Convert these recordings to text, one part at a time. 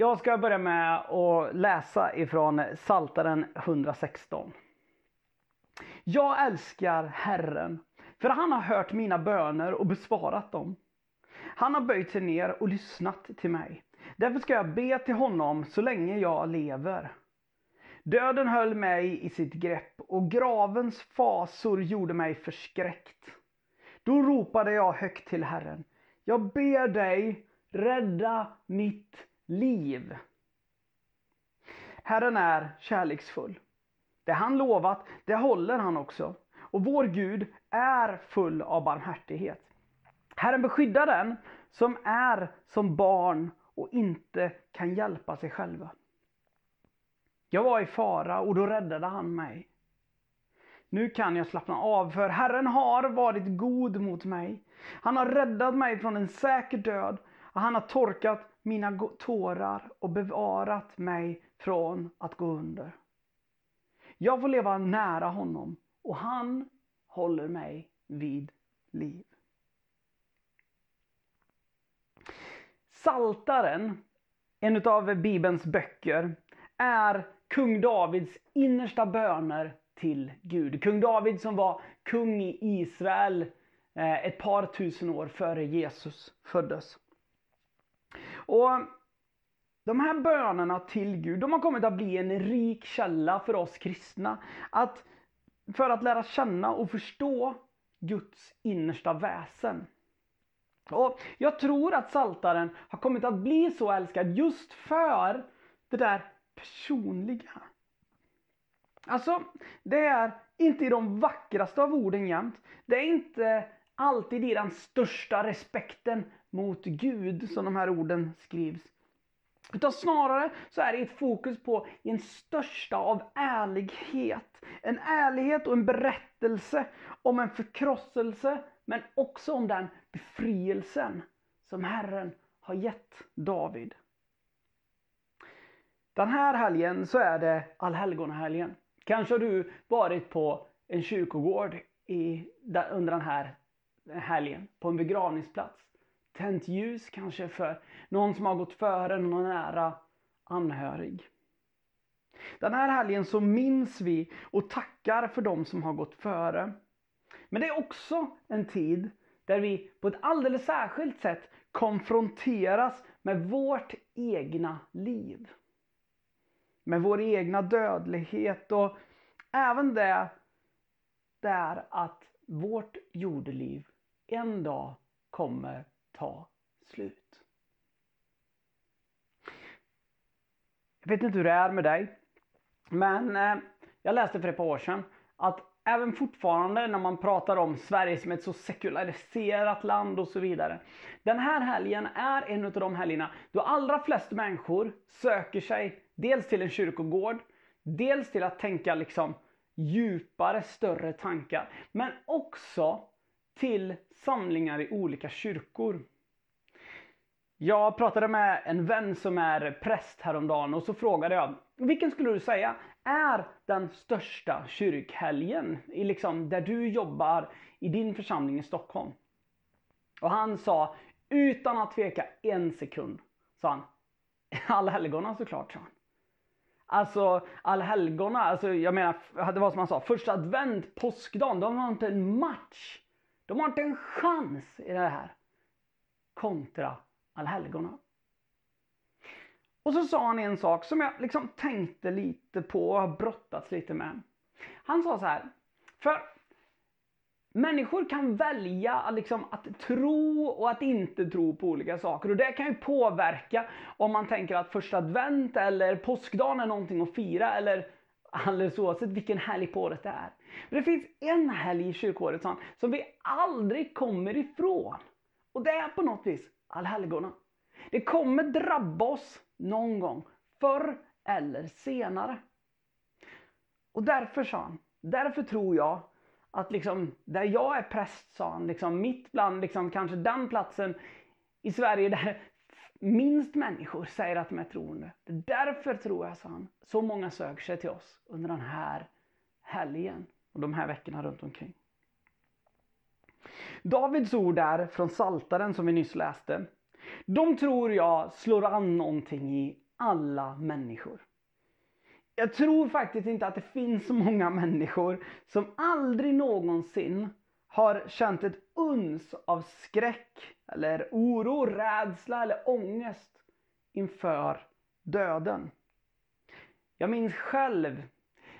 Jag ska börja med att läsa ifrån Saltaren 116. Jag älskar Herren, för han har hört mina böner och besvarat dem. Han har böjt sig ner och lyssnat till mig. Därför ska jag be till honom så länge jag lever. Döden höll mig i sitt grepp och gravens fasor gjorde mig förskräckt. Då ropade jag högt till Herren. Jag ber dig, rädda mitt liv. Herren är kärleksfull. Det han lovat, det håller han också. Och vår Gud är full av barmhärtighet. Herren beskyddar den som är som barn och inte kan hjälpa sig själva. Jag var i fara och då räddade han mig. Nu kan jag slappna av för Herren har varit god mot mig. Han har räddat mig från en säker död och han har torkat mina tårar och bevarat mig från att gå under. Jag får leva nära honom och han håller mig vid liv. Saltaren, en av Bibelns böcker, är kung Davids innersta böner till Gud. Kung David som var kung i Israel eh, ett par tusen år före Jesus föddes. Och de här bönerna till Gud, de har kommit att bli en rik källa för oss kristna. Att, för att lära känna och förstå Guds innersta väsen. Och Jag tror att Saltaren har kommit att bli så älskad just för det där personliga. Alltså, det är inte i de vackraste av orden jämt. Det är inte alltid i den största respekten mot Gud som de här orden skrivs. Utan snarare så är det ett fokus på en största av ärlighet. En ärlighet och en berättelse om en förkrosselse men också om den befrielsen som Herren har gett David. Den här helgen så är det allhelgonahelgen. Kanske har du varit på en kyrkogård i, under den här helgen, på en begravningsplats tänt ljus kanske för någon som har gått före någon nära anhörig. Den här helgen så minns vi och tackar för dem som har gått före. Men det är också en tid där vi på ett alldeles särskilt sätt konfronteras med vårt egna liv. Med vår egna dödlighet och även det där att vårt jordeliv en dag kommer ta slut. Jag vet inte hur det är med dig. Men eh, jag läste för ett par år sedan att även fortfarande när man pratar om Sverige som ett så sekulariserat land och så vidare. Den här helgen är en av de helgerna då allra flest människor söker sig dels till en kyrkogård, dels till att tänka liksom djupare, större tankar. Men också till samlingar i olika kyrkor. Jag pratade med en vän som är präst häromdagen och så frågade jag vilken skulle du säga är den största kyrkhelgen i liksom där du jobbar i din församling i Stockholm? Och han sa utan att tveka en sekund, sa han. Allhelgona såklart, sa han. Alltså allhelgona, alltså jag menar, det var som han sa, första advent, påskdagen, de har inte en match. De har inte en chans i det här. Kontra allhelgona. Och så sa han en sak som jag liksom tänkte lite på och har brottats lite med. Han sa så här. För människor kan välja liksom att tro och att inte tro på olika saker. Och det kan ju påverka om man tänker att första advent eller påskdagen är någonting att fira. Eller alldeles oavsett vilken helg på året det är. Men det finns en helg i kyrkåret som vi aldrig kommer ifrån. Och det är på något vis allhelgona. Det kommer drabba oss någon gång, förr eller senare. Och därför sa han, därför tror jag att liksom, där jag är präst, sa han, liksom, mitt bland liksom, kanske den platsen i Sverige där minst människor säger att de är troende. Därför tror jag, sa han, så många söker sig till oss under den här helgen och de här veckorna runt omkring. Davids ord där från Saltaren som vi nyss läste, de tror jag slår an någonting i alla människor. Jag tror faktiskt inte att det finns så många människor som aldrig någonsin har känt ett uns av skräck eller oro, rädsla eller ångest inför döden. Jag minns själv,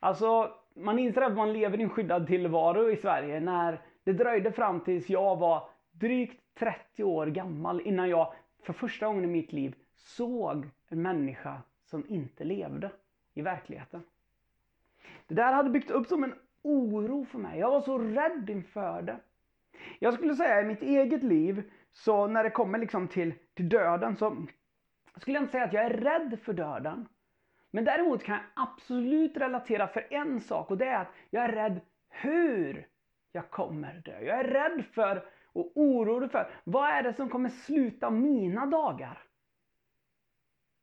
alltså man inser att man lever i en skyddad tillvaro i Sverige när det dröjde fram tills jag var drygt 30 år gammal innan jag för första gången i mitt liv såg en människa som inte levde i verkligheten. Det där hade byggt upp som en oro för mig. Jag var så rädd inför det. Jag skulle säga i mitt eget liv, så när det kommer liksom till, till döden så skulle jag inte säga att jag är rädd för döden. Men däremot kan jag absolut relatera för en sak och det är att jag är rädd hur jag kommer dö. Jag är rädd för och orolig för vad är det som kommer sluta mina dagar?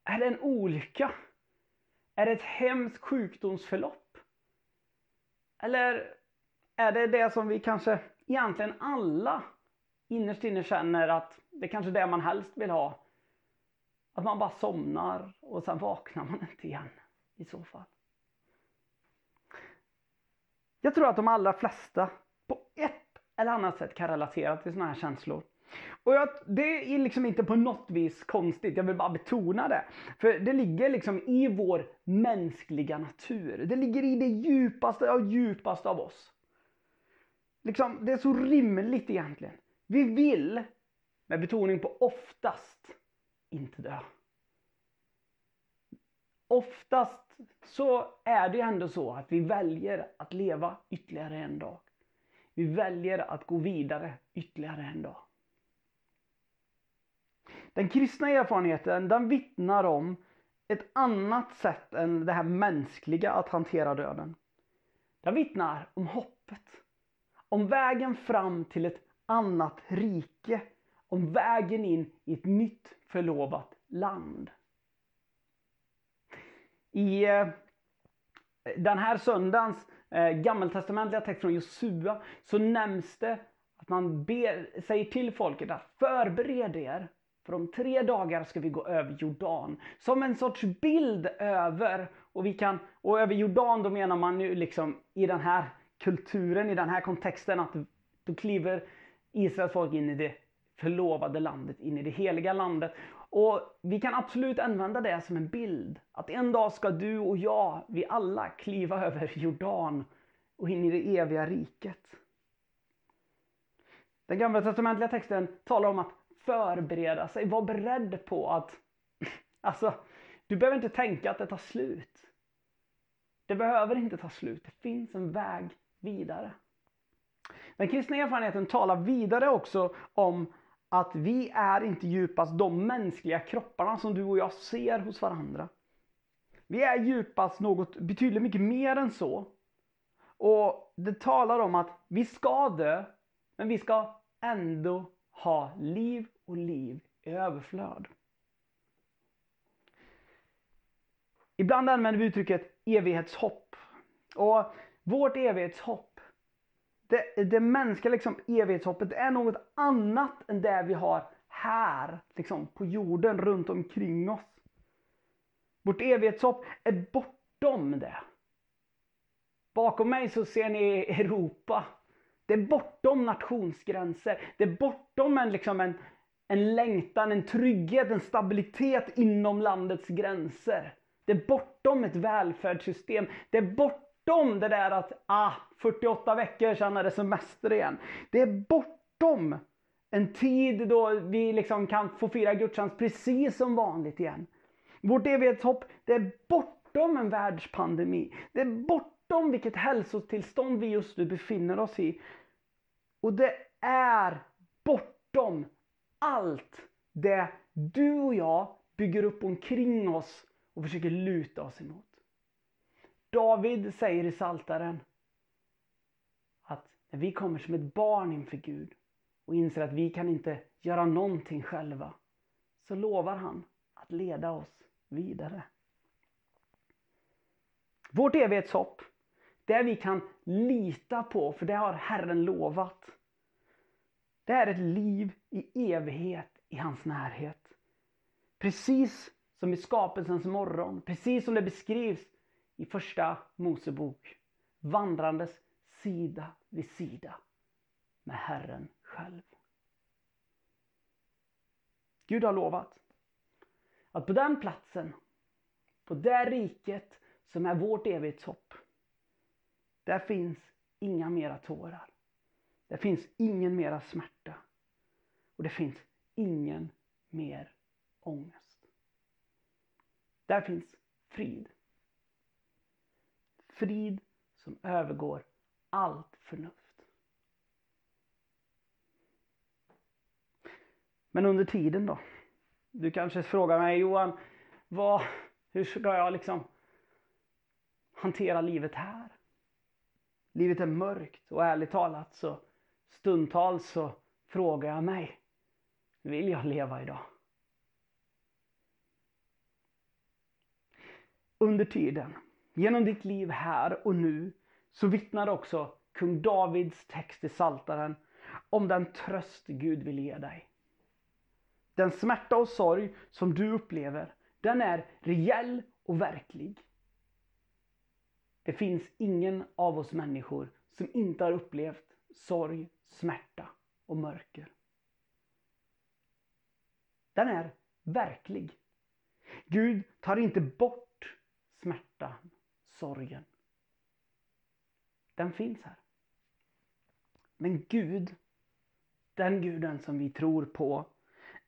Är det en olycka? Är det ett hemskt sjukdomsförlopp? Eller är det det som vi kanske egentligen alla innerst inne känner att det är kanske är det man helst vill ha? Att man bara somnar och sen vaknar man inte igen i så fall. Jag tror att de allra flesta på ett eller annat sätt kan relatera till sådana här känslor. Och jag, det är liksom inte på något vis konstigt, jag vill bara betona det. För det ligger liksom i vår mänskliga natur. Det ligger i det djupaste av djupaste av oss. Liksom, det är så rimligt egentligen. Vi vill, med betoning på oftast, inte dö. Oftast så är det ändå så att vi väljer att leva ytterligare en dag. Vi väljer att gå vidare ytterligare en dag. Den kristna erfarenheten den vittnar om ett annat sätt än det här mänskliga att hantera döden. Den vittnar om hoppet. Om vägen fram till ett annat rike. Om vägen in i ett nytt förlovat land. I eh, den här söndagens eh, gammeltestamentliga text från Josua så nämns det att man ber, säger till folket att förbered er för om tre dagar ska vi gå över Jordan. Som en sorts bild över, och, vi kan, och över Jordan då menar man nu liksom i den här kulturen, i den här kontexten att då kliver Israels folk in i det förlovade landet, in i det heliga landet. Och vi kan absolut använda det som en bild. Att en dag ska du och jag, vi alla, kliva över Jordan och in i det eviga riket. Den gamla testamentliga texten talar om att förbereda sig, var beredd på att Alltså, du behöver inte tänka att det tar slut. Det behöver inte ta slut. Det finns en väg vidare. Den kristna erfarenheten talar vidare också om att vi är inte djupast de mänskliga kropparna som du och jag ser hos varandra. Vi är djupast något betydligt mycket mer än så. Och det talar om att vi ska dö, men vi ska ändå ha liv och liv i överflöd. Ibland använder vi uttrycket evighetshopp. Och vårt evighetshopp, det, det mänskliga liksom, evighetshoppet, är något annat än det vi har här liksom, på jorden runt omkring oss. Vårt evighetshopp är bortom det. Bakom mig så ser ni Europa. Det är bortom nationsgränser. Det är bortom en, liksom en, en längtan, en trygghet, en stabilitet inom landets gränser. Det är bortom ett välfärdssystem. Det är bortom det där att ah, 48 veckor sen är det semester igen. Det är bortom en tid då vi liksom kan få fira gudstjänst precis som vanligt igen. Vårt evighetshopp, det är bortom en världspandemi. Det är bortom vilket hälsotillstånd vi just nu befinner oss i. Och det är bortom allt det du och jag bygger upp omkring oss och försöker luta oss emot. David säger i Saltaren att när vi kommer som ett barn inför Gud och inser att vi kan inte göra någonting själva så lovar han att leda oss vidare. Vårt evighetshopp, det vi kan lita på, för det har Herren lovat. Det är ett liv i evighet i hans närhet. Precis som i skapelsens morgon, precis som det beskrivs i första Mosebok. Vandrandes sida vid sida med Herren själv. Gud har lovat att på den platsen, på det riket som är vårt evighetshopp, där finns inga mera tårar. Där finns ingen mera smärta. Och det finns ingen mer ångest. Där finns frid. Frid som övergår allt förnuft. Men under tiden då? Du kanske frågar mig Johan, vad, hur ska jag liksom hantera livet här? Livet är mörkt och ärligt talat så stundtals så frågar jag mig, vill jag leva idag? Under tiden, genom ditt liv här och nu, så vittnar också kung Davids text i Saltaren om den tröst Gud vill ge dig. Den smärta och sorg som du upplever, den är reell och verklig. Det finns ingen av oss människor som inte har upplevt sorg, smärta och mörker. Den är verklig. Gud tar inte bort smärtan, sorgen. Den finns här. Men Gud, den guden som vi tror på,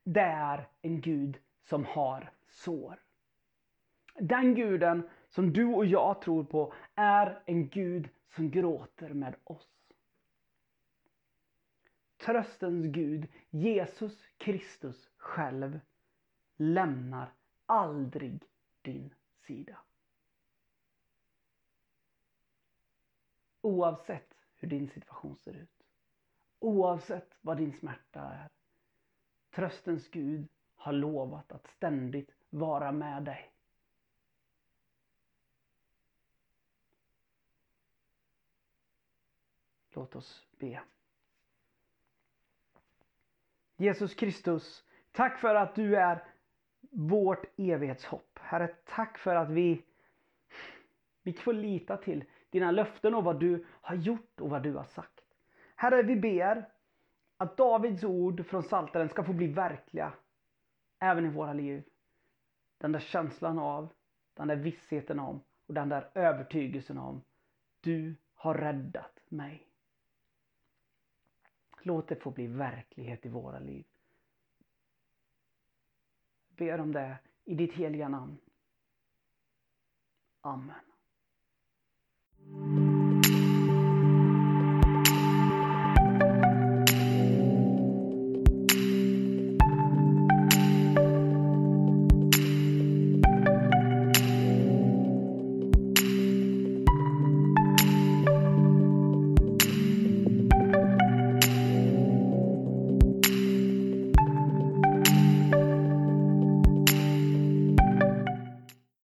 det är en Gud som har sår. Den guden som du och jag tror på är en Gud som gråter med oss. Tröstens Gud, Jesus Kristus själv, lämnar aldrig din sida. Oavsett hur din situation ser ut. Oavsett vad din smärta är. Tröstens Gud har lovat att ständigt vara med dig. Låt oss be. Jesus Kristus, tack för att du är vårt evighetshopp. Herre, tack för att vi, vi får lita till dina löften och vad du har gjort och vad du har sagt. Herre, vi ber att Davids ord från Saltaren ska få bli verkliga även i våra liv. Den där känslan av, den där vissheten om och den där övertygelsen om du har räddat mig. Låt det få bli verklighet i våra liv. Ber om det i ditt heliga namn. Amen.